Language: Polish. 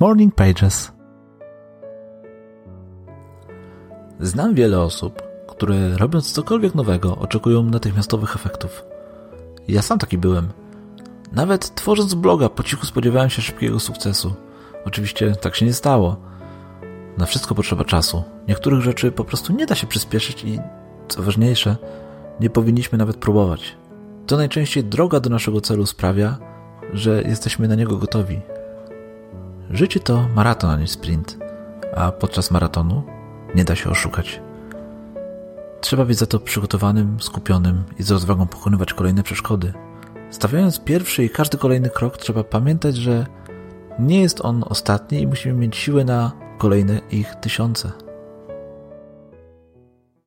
Morning Pages. Znam wiele osób, które robiąc cokolwiek nowego oczekują natychmiastowych efektów. Ja sam taki byłem. Nawet tworząc bloga po cichu spodziewałem się szybkiego sukcesu. Oczywiście tak się nie stało. Na wszystko potrzeba czasu. Niektórych rzeczy po prostu nie da się przyspieszyć i, co ważniejsze, nie powinniśmy nawet próbować. To najczęściej droga do naszego celu sprawia, że jesteśmy na niego gotowi. Życie to maraton, a nie sprint, a podczas maratonu nie da się oszukać. Trzeba być za to przygotowanym, skupionym i z rozwagą pokonywać kolejne przeszkody. Stawiając pierwszy i każdy kolejny krok, trzeba pamiętać, że nie jest on ostatni i musimy mieć siłę na kolejne ich tysiące.